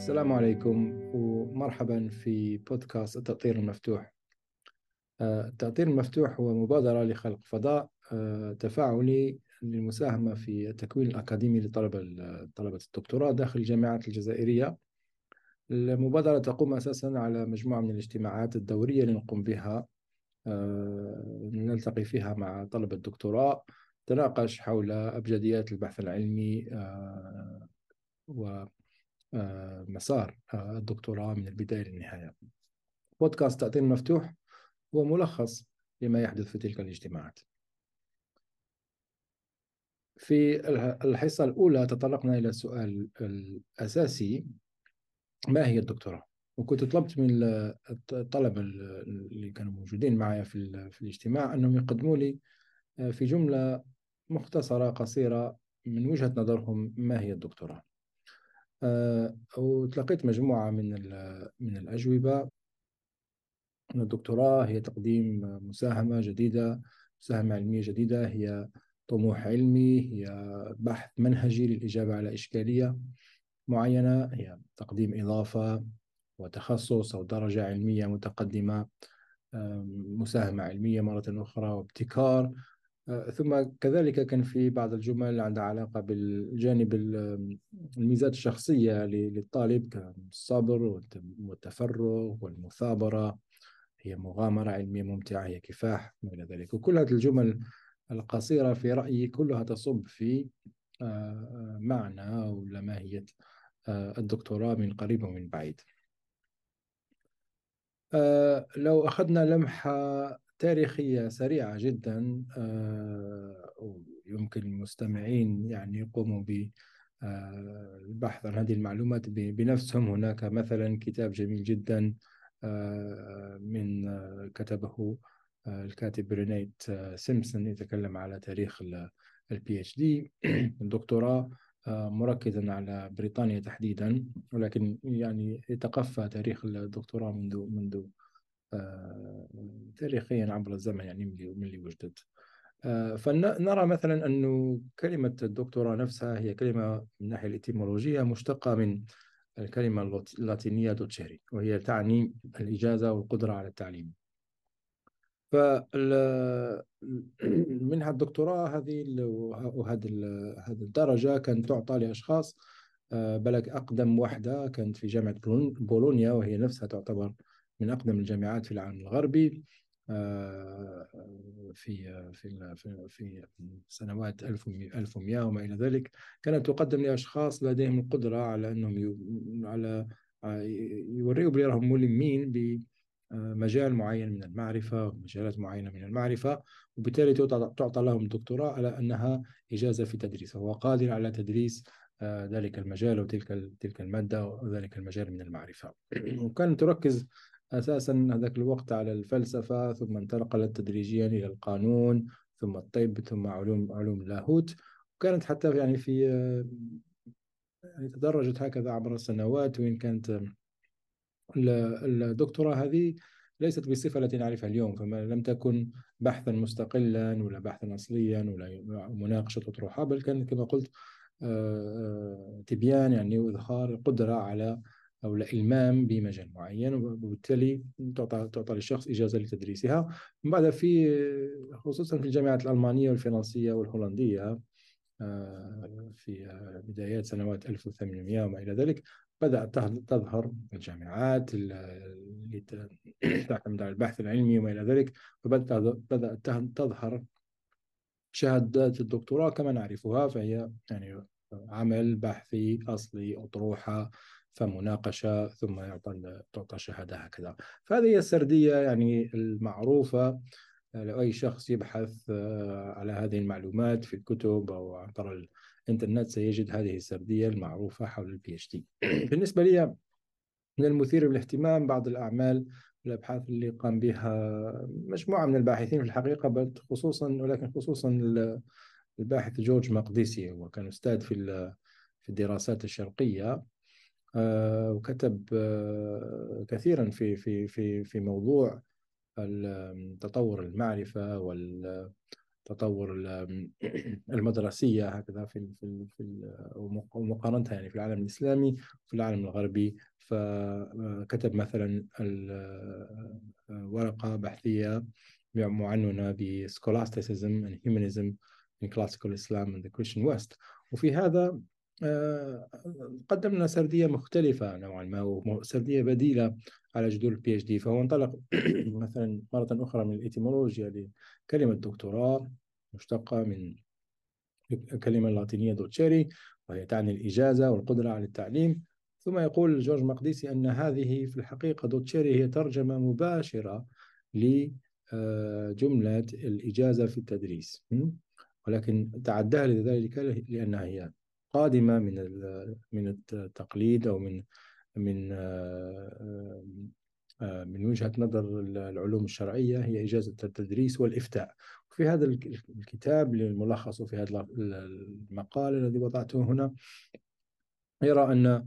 السلام عليكم ومرحبا في بودكاست التأطير المفتوح. آه، التأطير المفتوح هو مبادرة لخلق فضاء آه، تفاعلي للمساهمة في التكوين الأكاديمي لطلبة طلبة الدكتوراه داخل الجامعات الجزائرية. المبادرة تقوم أساسا على مجموعة من الاجتماعات الدورية اللي نقوم بها. آه، نلتقي فيها مع طلبة الدكتوراه تناقش حول أبجديات البحث العلمي و مسار آه، الدكتوراه من البداية للنهاية. بودكاست تأطير مفتوح هو ملخص لما يحدث في تلك الاجتماعات. في الحصة الأولى تطرقنا إلى السؤال الأساسي ما هي الدكتوراه؟ وكنت طلبت من الطلبة اللي كانوا موجودين معي في, في الاجتماع أنهم يقدموا لي آه، في جملة مختصرة قصيرة من وجهة نظرهم ما هي الدكتوراه؟ آه، وتلقيت مجموعة من من الأجوبة. أن الدكتوراه هي تقديم مساهمة جديدة مساهمة علمية جديدة هي طموح علمي هي بحث منهجي للإجابة على إشكالية معينة هي تقديم إضافة وتخصص أو درجة علمية متقدمة مساهمة علمية مرة أخرى وابتكار. آه، ثم كذلك كان في بعض الجمل عندها علاقة بالجانب الميزات الشخصية للطالب كالصبر والتفرغ والمثابرة هي مغامرة علمية ممتعة هي كفاح وإلى ذلك. وكل هذه الجمل القصيرة في رأيي كلها تصب في آه، معنى ولا ماهية آه، الدكتوراه من قريب ومن بعيد. لو أخذنا لمحة تاريخية سريعة جدا آه، يمكن المستمعين يعني يقوموا بالبحث عن هذه المعلومات بنفسهم. هناك مثلا كتاب جميل جدا آه، من آه، كتبه الكاتب رينيت سيمبسون يتكلم على تاريخ ال PhD الدكتوراه مركزا على بريطانيا تحديدا ولكن يعني يتقفى تاريخ الدكتوراه منذ منذ آه، تاريخيا عبر الزمن يعني من اللي وجدت. آه، فنرى مثلا أن كلمة الدكتوراه نفسها هي كلمة من الناحية الإتيمولوجية مشتقة من الكلمة اللاتينية دوتشيري وهي تعني الإجازة والقدرة على التعليم. منها الدكتوراه هذه وهذه هذه الدرجة كانت تعطى لأشخاص آه، بلك أقدم واحدة كانت في جامعة بولونيا وهي نفسها تعتبر من أقدم الجامعات في العالم الغربي آه، في في في سنوات 1100 وما إلى ذلك. كانت تقدم لأشخاص لديهم القدرة على أنهم على يوريوا بلي راهم ملمين بمجال معين من المعرفة ومجالات معينة من المعرفة وبالتالي تعطى لهم دكتوراه على أنها إجازة في تدريس. وهو قادر على تدريس آه، ذلك المجال وتلك تلك المادة وذلك المجال من المعرفة. وكانت تركز أساسا هذاك الوقت على الفلسفة ثم انتقلت تدريجيا إلى القانون ثم الطب ثم علوم علوم اللاهوت وكانت حتى يعني في يعني تدرجت هكذا عبر السنوات وإن كانت الدكتوراه هذه ليست بالصفة التي نعرفها اليوم فما لم تكن بحثا مستقلا ولا بحثا أصليا ولا مناقشة أطروحة بل كانت كما قلت آه، آه، تبيان يعني وإظهار القدرة على أو الإلمام بمجال معين وبالتالي تعطى تعطى للشخص إجازة لتدريسها. من بعد في خصوصا في الجامعات الألمانية والفرنسية والهولندية آه، في بدايات سنوات 1800 وما إلى ذلك بدأت تظهر الجامعات اللي تعتمد على البحث العلمي وما إلى ذلك. فبدأت تظهر شهادات الدكتوراه كما نعرفها فهي يعني عمل بحثي أصلي أطروحة فمناقشة ثم يعطى تعطى شهادة هكذا. فهذه هي السردية يعني المعروفة لو أي شخص يبحث آه، على هذه المعلومات في الكتب أو عبر الإنترنت سيجد هذه السردية المعروفة حول ال PhD بالنسبة لي من المثير للاهتمام بعض الأعمال والأبحاث اللي قام بها مجموعة من الباحثين في الحقيقة بل خصوصا ولكن خصوصا الباحث جورج مقديسي هو كان أستاذ في في الدراسات الشرقية. آه، وكتب آه، كثيرا في في في في موضوع تطور المعرفة التطور المدرسية هكذا في في في ومقارنتها يعني في العالم الإسلامي وفي العالم الغربي. فكتب مثلا ورقة بحثية معنونة ب Scholasticism and Humanism in Classical Islam and the Christian West. وفي هذا آه، قدمنا سردية مختلفة نوعا ما وسردية بديلة على جذور ال PhD فهو انطلق مثلا مرة أخرى من الإتيمولوجيا لكلمة دكتوراه مشتقة من الكلمة اللاتينية docere وهي تعني الإجازة والقدرة على التعليم. ثم يقول جورج مقديسي أن هذه في الحقيقة docere هي ترجمة مباشرة لجملة الإجازة في التدريس. ولكن تعداها لذلك لأنها هي قادمة من من التقليد أو من من آه، آه، من وجهة نظر العلوم الشرعية هي إجازة التدريس والإفتاء. في هذا الكتاب للملخص في هذا المقال الذي وضعته هنا يرى أن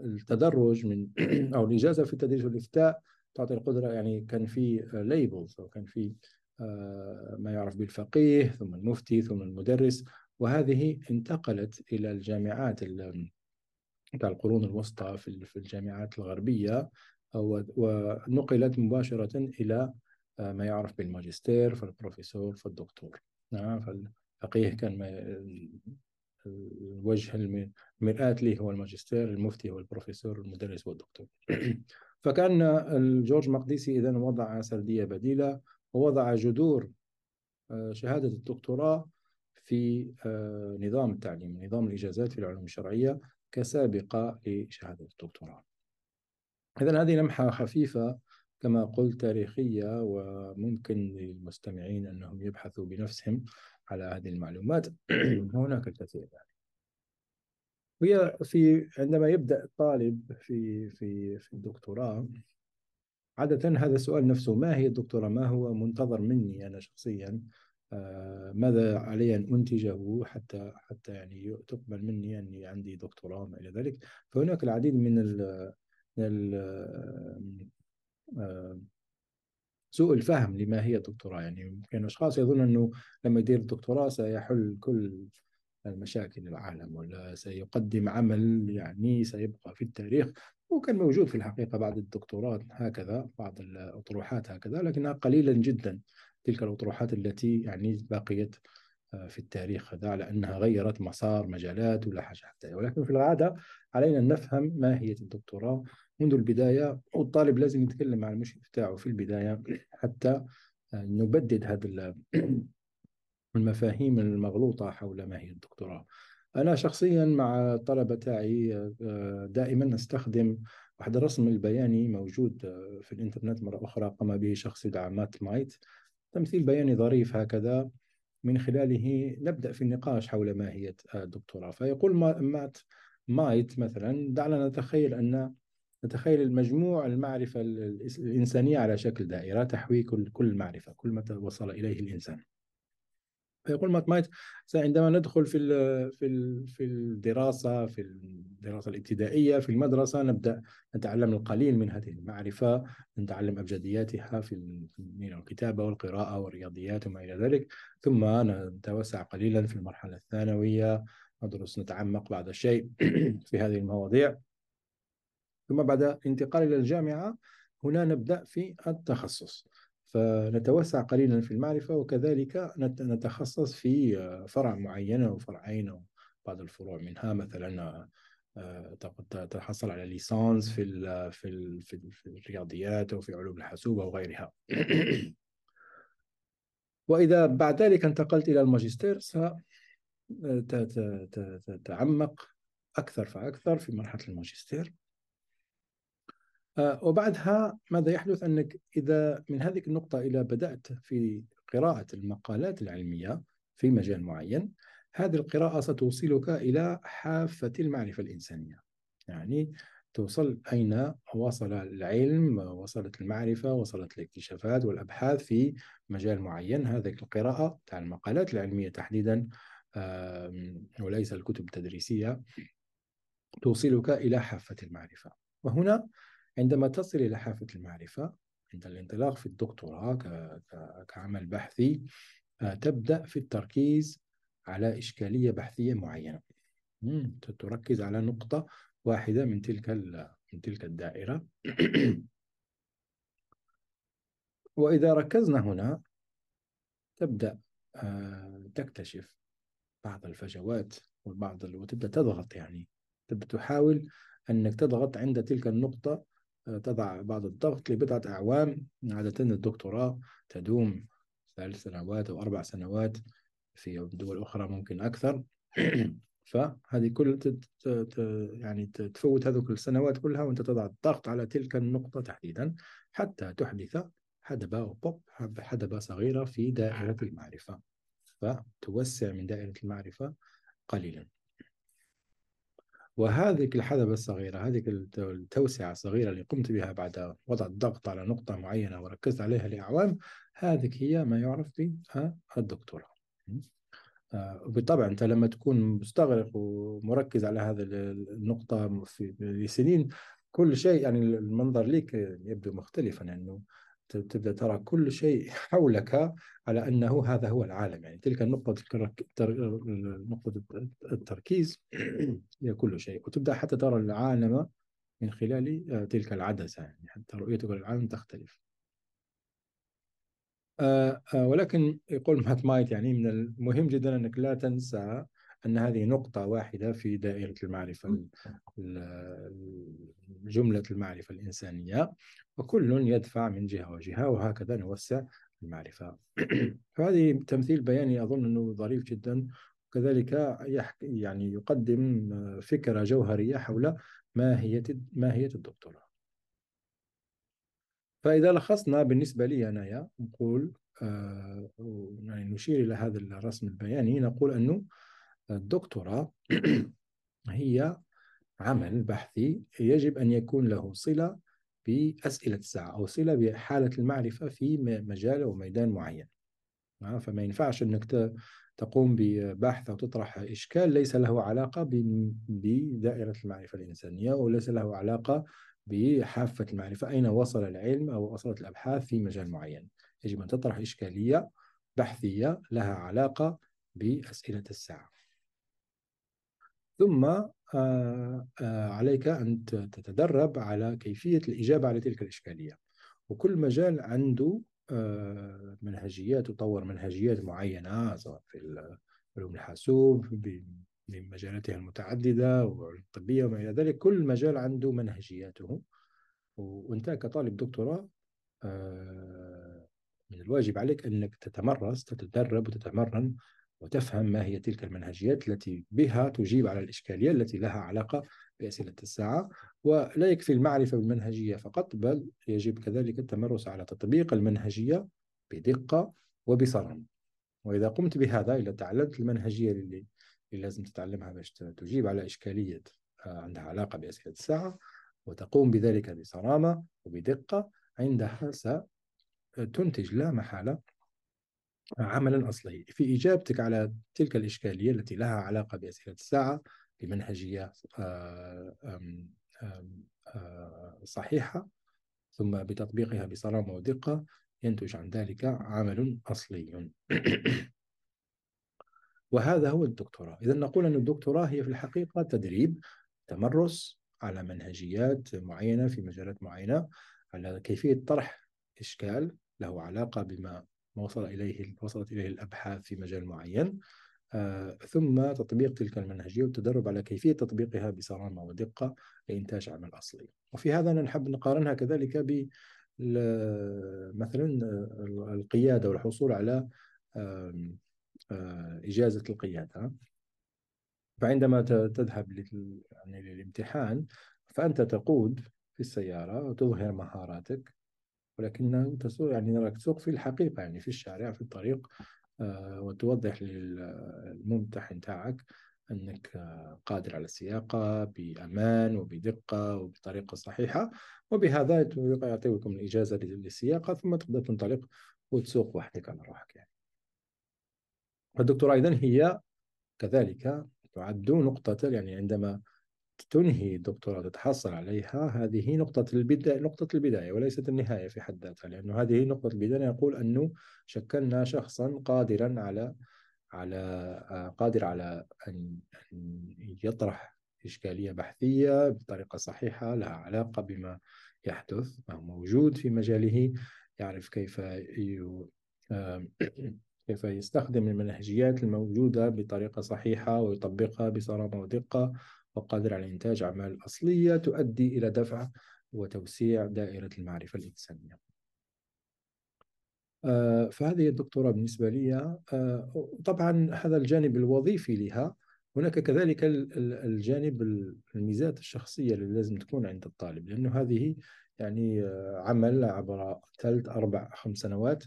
التدرج من أو الإجازة في التدريس والإفتاء تعطي القدرة يعني كان في ليبلز أو كان في آه، ما يعرف بالفقيه ثم المفتي ثم المدرس وهذه انتقلت إلى الجامعات بتاع القرون الوسطى في الجامعات الغربية ونقلت مباشرة إلى آه، ما يعرف بالماجستير فالبروفيسور فالدكتور نعم فالفقيه كان الوجه المرآة لي هو الماجستير المفتي هو البروفيسور المدرس والدكتور فكان جورج مقديسي إذا وضع سردية بديلة ووضع جذور آه، شهادة الدكتوراه في آه، نظام التعليم نظام الإجازات في العلوم الشرعية كسابقة لشهادة الدكتوراه إذا هذه لمحة خفيفة كما قلت تاريخية وممكن للمستمعين أنهم يبحثوا بنفسهم على هذه المعلومات هناك الكثير يعني وهي في عندما يبدأ الطالب في في في الدكتوراه عادة هذا السؤال نفسه ما هي الدكتوراه؟ ما هو منتظر مني أنا شخصيا؟ آه ماذا علي أن أنتجه حتى حتى يعني تقبل مني أني عندي دكتوراه وما إلى ذلك؟ فهناك العديد من ال من آه، سوء الفهم لما هي الدكتوراه. يعني يمكن أشخاص يظن أنه لما يدير الدكتوراه سيحل كل المشاكل العالم ولا سيقدم عمل يعني سيبقى في التاريخ. وكان موجود في الحقيقة بعد الدكتوراه هكذا بعض الأطروحات هكذا لكنها قليلا جدا. تلك الأطروحات التي يعني بقيت آه، في التاريخ هذا على أنها غيرت مسار مجالات ولا حاجة حتى. ولكن في العادة علينا أن نفهم ماهية الدكتوراه منذ البداية والطالب لازم يتكلم مع المشرف بتاعه في البداية حتى نبدد هذه المفاهيم المغلوطة حول ما هي الدكتوراه. أنا شخصيا مع الطلبة تاعي آه، دائما نستخدم واحد الرسم البياني موجود آه، في الإنترنت مرة أخرى قام به شخص يدعى مات مايت. تمثيل بياني ظريف هكذا. من خلاله نبدأ في النقاش حول ماهية الدكتوراه. فيقول مات مايت مثلا دعنا نتخيل أن نتخيل المجموع المعرفة الإنسانية على شكل دائرة تحوي كل كل معرفة كل ما وصل إليه الإنسان. فيقول مات مايت. عندما ندخل في في في الدراسة في الدراسة الابتدائية في المدرسة نبدأ نتعلم القليل من هذه المعرفة نتعلم أبجدياتها في الكتابة والقراءة والرياضيات وما إلى ذلك. ثم نتوسع قليلا في المرحلة الثانوية ندرس نتعمق بعض الشيء في هذه المواضيع. ثم بعد الانتقال إلى الجامعة هنا نبدأ في التخصص. فنتوسع قليلا في المعرفة وكذلك نتخصص في فرع معين أو فرعين أو بعض الفروع منها مثلا آه، تحصل على ليسانس في في في الرياضيات أو في علوم الحاسوب أو غيرها. وإذا بعد ذلك انتقلت إلى الماجستير ستتعمق أكثر فأكثر في مرحلة الماجستير آه، وبعدها ماذا يحدث؟ أنك إذا من هذه النقطة إلى بدأت في قراءة المقالات العلمية في مجال معين هذه القراءة ستوصلك إلى حافة المعرفة الإنسانية. يعني توصل أين وصل العلم وصلت المعرفة وصلت الاكتشافات والأبحاث في مجال معين. هذه القراءة تاع المقالات العلمية تحديدا وليس الكتب التدريسية توصلك إلى حافة المعرفة. وهنا عندما تصل إلى حافة المعرفة عند الانطلاق في الدكتوراه كعمل بحثي تبدأ في التركيز على إشكالية بحثية معينة. تركز على نقطة واحدة من تلك من تلك الدائرة. وإذا ركزنا هنا تبدأ آه، تكتشف بعض الفجوات وبعض وتبدأ تضغط يعني. تبدأ تحاول أنك تضغط عند تلك النقطة آه، تضع بعض الضغط لبضعة أعوام عادة الدكتوراه تدوم ثلاث سنوات أو أربع سنوات في دول أخرى ممكن أكثر. فهذه كل يعني تفوت هذه السنوات كلها وأنت تضع الضغط على تلك النقطة تحديدا حتى تحدث حدبة أو بوب حدبة صغيرة في دائرة المعرفة. فتوسع من دائرة المعرفة قليلا. وهذه الحدبة الصغيرة هذه التوسعة الصغيرة اللي قمت بها بعد وضع الضغط على نقطة معينة وركزت عليها لأعوام هذه هي ما يعرف بالدكتوراه وبالطبع أنت لما تكون مستغرق ومركز على هذه النقطة في سنين كل شيء يعني المنظر لك يبدو مختلفا لأنه يعني تبدأ ترى كل شيء حولك على أنه هذا هو العالم. يعني تلك النقطة نقطة التركيز هي كل شيء. وتبدأ حتى ترى العالم من خلال تلك العدسة. يعني حتى رؤيتك للعالم تختلف. آه آه ولكن يقول مات مايت يعني من المهم جدا أنك لا تنسى أن هذه نقطة واحدة في دائرة المعرفة جملة المعرفة الإنسانية. وكل يدفع من جهة وجهة وهكذا نوسع المعرفة. فهذه تمثيل بياني أظن أنه ظريف جدا. وكذلك يعني يقدم فكرة جوهرية حول ماهية ماهية الدكتوراه. فإذا لخصنا بالنسبة لي أنايا نقول آه يعني نشير إلى هذا الرسم البياني نقول أنه الدكتوراه هي عمل بحثي يجب أن يكون له صلة بأسئلة الساعة أو صلة بحالة المعرفة في مجال أو ميدان معين. فما ينفعش أنك تقوم ببحث أو تطرح إشكال ليس له علاقة بدائرة المعرفة الإنسانية وليس له علاقة بحافة المعرفة أين وصل العلم أو وصلت الأبحاث في مجال معين. يجب أن تطرح إشكالية بحثية لها علاقة بأسئلة الساعة. ثم آه، آه، عليك أن تتدرب على كيفية الإجابة على تلك الإشكالية. وكل مجال عنده آه، منهجيات تطور منهجيات معينة سواء في علوم الحاسوب بمجالاتها المتعددة والطبية وما إلى ذلك. كل مجال عنده منهجياته. وأنت كطالب دكتوراه من الواجب عليك أنك تتمرس تتدرب وتتمرن وتفهم ما هي تلك المنهجيات التي بها تجيب على الإشكالية التي لها علاقة بأسئلة الساعة ولا يكفي المعرفة بالمنهجية فقط بل يجب كذلك التمرس على تطبيق المنهجية بدقة وبصرم. وإذا قمت بهذا إذا تعلمت المنهجية اللي اللي لازم تتعلمها باش تجيب على إشكالية آه، عندها علاقة بأسئلة الساعة وتقوم بذلك بصرامة وبدقة عندها ستنتج لا محالة عملا أصلي. في إجابتك على تلك الإشكالية التي لها علاقة بأسئلة الساعة بمنهجية آه، آه، صحيحة ثم بتطبيقها بصرامة ودقة ينتج عن ذلك عمل أصلي. وهذا هو الدكتوراه. إذا نقول أن الدكتوراه هي في الحقيقة تدريب تمرس على منهجيات معينة في مجالات معينة على كيفية طرح إشكال له علاقة بما وصل إليه وصلت إليه الأبحاث في مجال معين. آه ثم تطبيق تلك المنهجية والتدرب على كيفية تطبيقها بصرامة ودقة لإنتاج عمل أصلي. وفي هذا نحب نقارنها كذلك ب مثلا القيادة والحصول على آه، إجازة القيادة. فعندما تذهب يعني للامتحان فأنت تقود في السيارة وتظهر مهاراتك ولكن تسوق يعني نراك تسوق في الحقيقة يعني في الشارع في الطريق آه، وتوضح للممتحن تاعك أنك قادر على السياقة بأمان وبدقة وبطريقة صحيحة وبهذا يعطيكم الإجازة للسياقة ثم تقدر تنطلق وتسوق وحدك على روحك يعني. فالدكتوراه أيضا هي كذلك تعد نقطة يعني عندما تنهي الدكتوراه تتحصل عليها هذه نقطة البداية نقطة البداية وليست النهاية في حد ذاتها لأنه هذه نقطة البداية. يقول أنه شكلنا شخصا قادرا على على آه، قادر على أن يطرح إشكالية بحثية بطريقة صحيحة لها علاقة بما يحدث ما هو موجود في مجاله يعرف كيف كيف يستخدم المنهجيات الموجودة بطريقة صحيحة ويطبقها بصرامة ودقة. وقادر على إنتاج أعمال أصلية تؤدي إلى دفع وتوسيع دائرة المعرفة الإنسانية. آه، فهذه الدكتوراه بالنسبة لي آه، طبعا هذا الجانب الوظيفي لها. هناك كذلك الجانب الميزات الشخصية اللي لازم تكون عند الطالب لأنه هذه يعني آه، عمل عبر ثلاث أربع خمس سنوات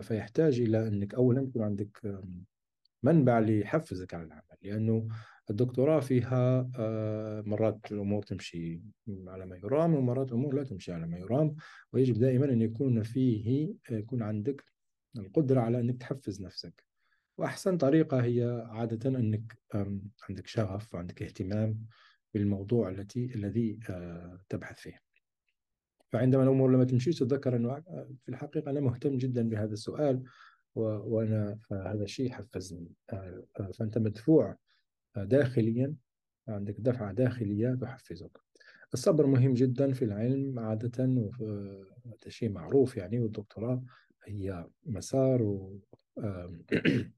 فيحتاج إلى أنك أولا يكون عندك منبع ليحفزك على العمل لأنه الدكتوراه فيها آه، مرات الأمور تمشي على ما يرام ومرات الأمور لا تمشي على ما يرام ويجب دائما أن يكون فيه يكون عندك القدرة على أنك تحفز نفسك. وأحسن طريقة هي عادة أنك عندك شغف وعندك اهتمام بالموضوع التي الذي آه، تبحث فيه. فعندما الأمور لما تمشي تتذكر آه، في الحقيقة أنا مهتم جدا بهذا السؤال وأنا هذا الشيء حفزني فأنت مدفوع داخليا عندك دفعة داخلية تحفزك. الصبر مهم جدا في العلم عادة وهذا شيء معروف يعني والدكتوراه هي مسار و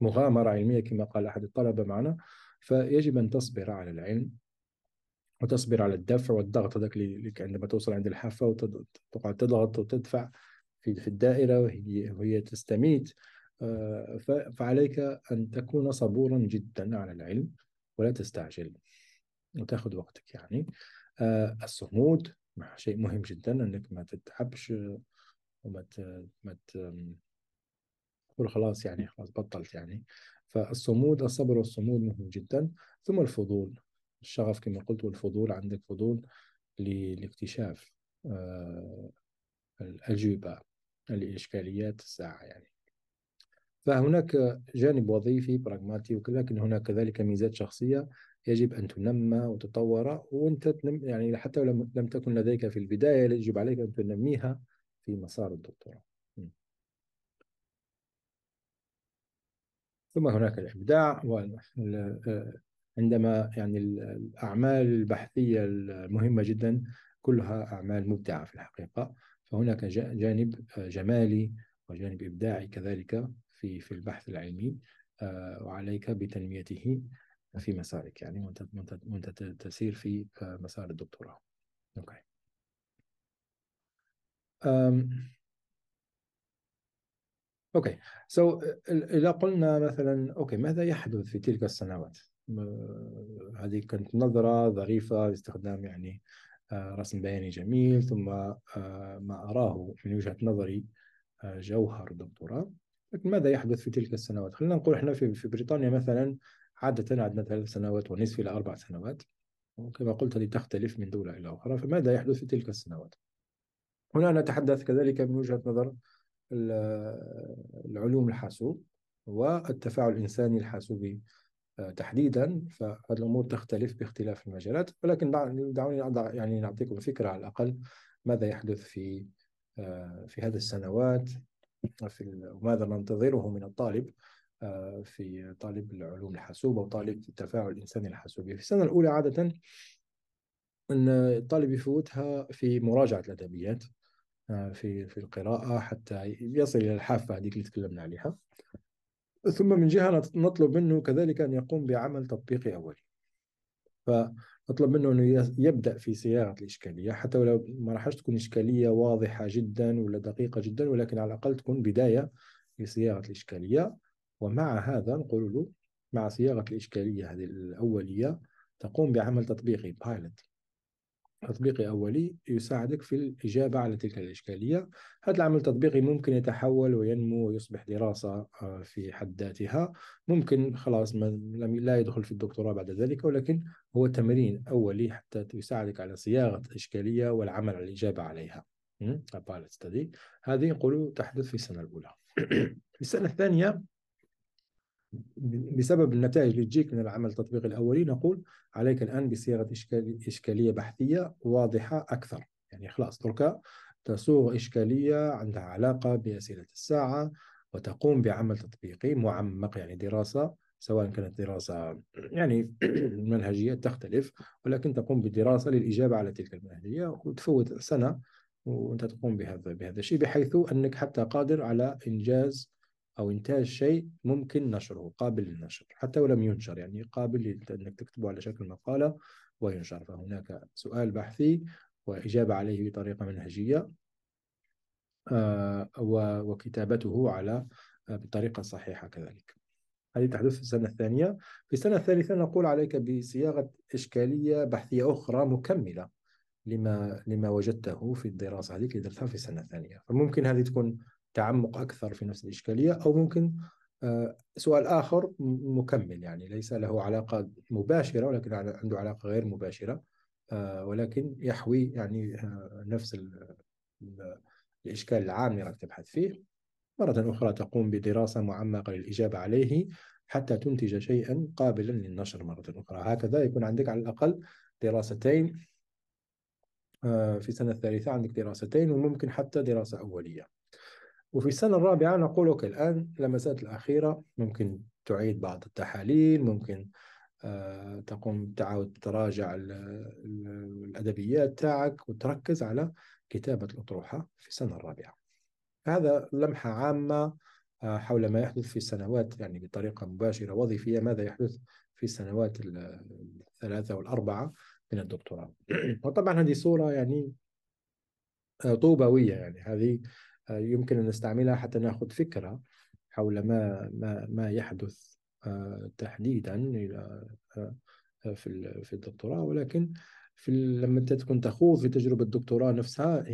مغامرة علمية كما قال أحد الطلبة معنا. فيجب أن تصبر على العلم وتصبر على الدفع والضغط هذاك عندما توصل عند الحافة وتقعد تضغط وتدفع. في الدائرة وهي وهي تستميت. آه، فعليك أن تكون صبورا جدا على العلم ولا تستعجل وتاخذ وقتك يعني. آه، الصمود شيء مهم جدا أنك ما تتعبش وما ما تقول خلاص يعني خلاص بطلت يعني. فالصمود الصبر والصمود مهم جدا. ثم الفضول الشغف كما قلت والفضول عندك فضول لاكتشاف آه، الأجوبة. لإشكاليات الساعة يعني. فهناك جانب وظيفي براغماتي ولكن هناك كذلك ميزات شخصية يجب أن تنمى وتطور وأنت تنم يعني حتى لو لم تكن لديك في البداية يجب عليك أن تنميها في مسار الدكتوراه. ثم هناك الإبداع عندما يعني الأعمال البحثية المهمة جدا كلها أعمال مبدعة في الحقيقة. فهناك جانب جمالي وجانب إبداعي كذلك في في البحث العلمي آه، وعليك بتنميته في مسارك يعني وانت وانت تسير في آه، مسار الدكتوراه. Okay. Okay so إذا قلنا مثلا okay ماذا يحدث في تلك السنوات؟ هذه كانت نظرة ظريفة باستخدام يعني آه، رسم بياني جميل ثم ما أراه من وجهة نظري جوهر الدكتوراه لكن ماذا يحدث في تلك السنوات؟ خلينا نقول إحنا في في بريطانيا مثلا عادة عندنا ثلاث سنوات ونصف إلى أربع سنوات وكما قلت هذه تختلف من دولة إلى أخرى فماذا يحدث في تلك السنوات؟ هنا نتحدث كذلك من وجهة نظر العلوم الحاسوب والتفاعل الإنساني الحاسوبي آه، تحديدا فهذه الأمور تختلف باختلاف المجالات. ولكن دعوني يعني نعطيكم فكرة على الأقل ماذا يحدث في آه، في هذه السنوات في وماذا ننتظره من الطالب آه، في طالب العلوم الحاسوب أو طالب التفاعل الإنساني الحاسوبي في السنة الأولى عادة أن الطالب يفوتها في مراجعة الأدبيات آه، في في القراءة حتى يصل إلى الحافة هذيك اللي تكلمنا عليها. ثم من جهة نطلب منه كذلك أن يقوم بعمل تطبيقي أولي فنطلب منه أنه يبدأ في صياغة الإشكالية حتى ولو ما راحش تكون إشكالية واضحة جدا ولا دقيقة جدا ولكن على الأقل تكون بداية لصياغة الإشكالية. ومع هذا نقول له مع صياغة الإشكالية هذه الأولية تقوم بعمل تطبيقي بايلوت تطبيقي أولي يساعدك في الإجابة على تلك الإشكالية. هذا العمل التطبيقي ممكن يتحول وينمو ويصبح دراسة آه، في حد ذاتها. ممكن خلاص لم لا يدخل في الدكتوراه بعد ذلك ولكن هو تمرين أولي حتى يساعدك على صياغة الإشكالية والعمل على الإجابة عليها. هذه نقول تحدث في السنة الأولى. في السنة الثانية بسبب النتائج اللي تجيك من العمل التطبيقي الأولي نقول عليك الآن بصياغة إشكالية بحثية واضحة أكثر. يعني خلاص ترك تصوغ إشكالية عندها علاقة بأسئلة الساعة وتقوم بعمل تطبيقي معمق يعني دراسة سواء كانت دراسة يعني المنهجية تختلف ولكن تقوم بدراسة للإجابة على تلك المنهجية وتفوت سنة وأنت تقوم بهذا بهذا الشيء بحيث أنك حتى قادر على إنجاز أو إنتاج شيء ممكن نشره قابل للنشر حتى ولم ينشر يعني قابل لأنك تكتبه على شكل مقالة وينشر. فهناك سؤال بحثي وإجابة عليه بطريقة منهجية آه، وكتابته على آه، بطريقة صحيحة كذلك. هذه تحدث في السنة الثانية. في السنة الثالثة نقول عليك بصياغة إشكالية بحثية أخرى مكملة لما لما وجدته في الدراسة هذه اللي درتها في السنة الثانية. فممكن هذه تكون تعمق أكثر في نفس الإشكالية أو ممكن آه، سؤال آخر مكمل يعني ليس له علاقة مباشرة ولكن عنده علاقة غير مباشرة ولكن يحوي يعني نفس الإشكال العام اللي راك تبحث فيه. مرة أخرى تقوم بدراسة معمقة للإجابة عليه حتى تنتج شيئا قابلا للنشر مرة أخرى. هكذا يكون عندك على الأقل دراستين آه، في السنة الثالثة عندك دراستين وممكن حتى دراسة أولية. وفي السنة الرابعة نقول أوكي الآن اللمسات الأخيرة ممكن تعيد بعض التحاليل ممكن آه، تقوم تعاود تراجع الأدبيات تاعك وتركز على كتابة الأطروحة في السنة الرابعة. هذا لمحة عامة آه، حول ما يحدث في السنوات يعني بطريقة مباشرة وظيفية ماذا يحدث في السنوات الثلاثة والأربعة من الدكتوراه. وطبعا هذه صورة يعني آه، طوبوية يعني هذه يمكن أن نستعملها حتى نأخذ فكرة حول ما ما ما يحدث تحديدا في في الدكتوراه. ولكن في لما أنت تكون تخوض في تجربة الدكتوراه نفسها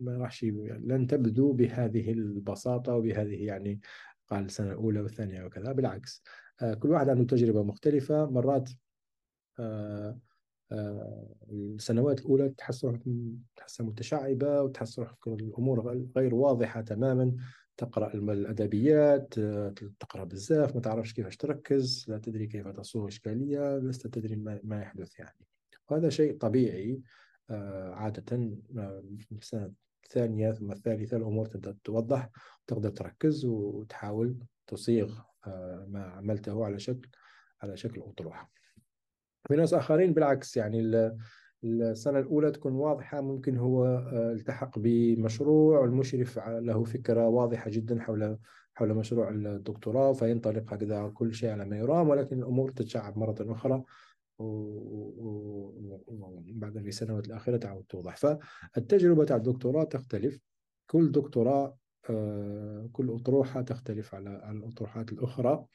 ما راحش لن تبدو بهذه البساطة وبهذه يعني قال السنة الأولى والثانية وكذا. بالعكس آه، كل واحد عنده تجربة مختلفة. مرات آه، آه، السنوات الأولى تحس روحك تحس متشعبة وتحس روحك الأمور غير واضحة تماما. تقرأ الأدبيات تقرأ بزاف ما تعرفش كيفاش تركز لا تدري كيف تصوغ إشكالية لست تدري ما يحدث يعني. وهذا شيء طبيعي آه، عادة آه، في السنة الثانية ثم الثالثة الأمور تبدأ توضح وتقدر تركز وتحاول تصيغ آه، ما عملته على شكل على شكل أطروحة. في ناس آخرين بالعكس يعني السنة الأولى تكون واضحة ممكن هو التحق بمشروع والمشرف له فكرة واضحة جدا حول حول مشروع الدكتوراه فينطلق هكذا كل شيء على ما يرام ولكن الأمور تتشعب مرة أخرى وبعد في السنوات الأخيرة تعود توضح. فالتجربة تاع الدكتوراه تختلف. كل دكتوراه آه، كل أطروحة تختلف على الأطروحات الأخرى. آه،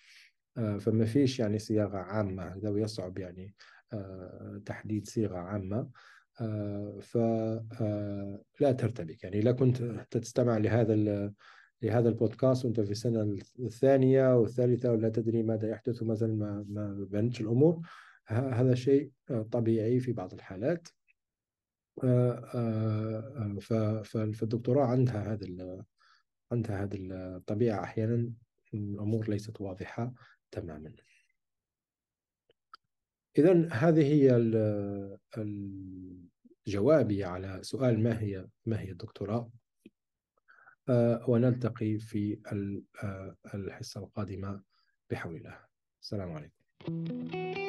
فما فيش يعني صياغة عامة هذا يصعب يعني آه، تحديد صيغة عامة. فلا ترتبك يعني لا كنت تستمع لهذا لهذا البودكاست وأنت في السنة الثانية والثالثة ولا تدري ماذا يحدث وما زال ما ما بنتش الأمور. هذا شيء آه، طبيعي في بعض الحالات. آه، آه، فالدكتوراه عندها هذا عندها هذه الطبيعة أحيانا الأمور ليست واضحة. تماما. إذا هذه هي جوابي على سؤال ما هي ما هي الدكتوراه؟ ونلتقي في الحصة القادمة بحول الله. السلام عليكم.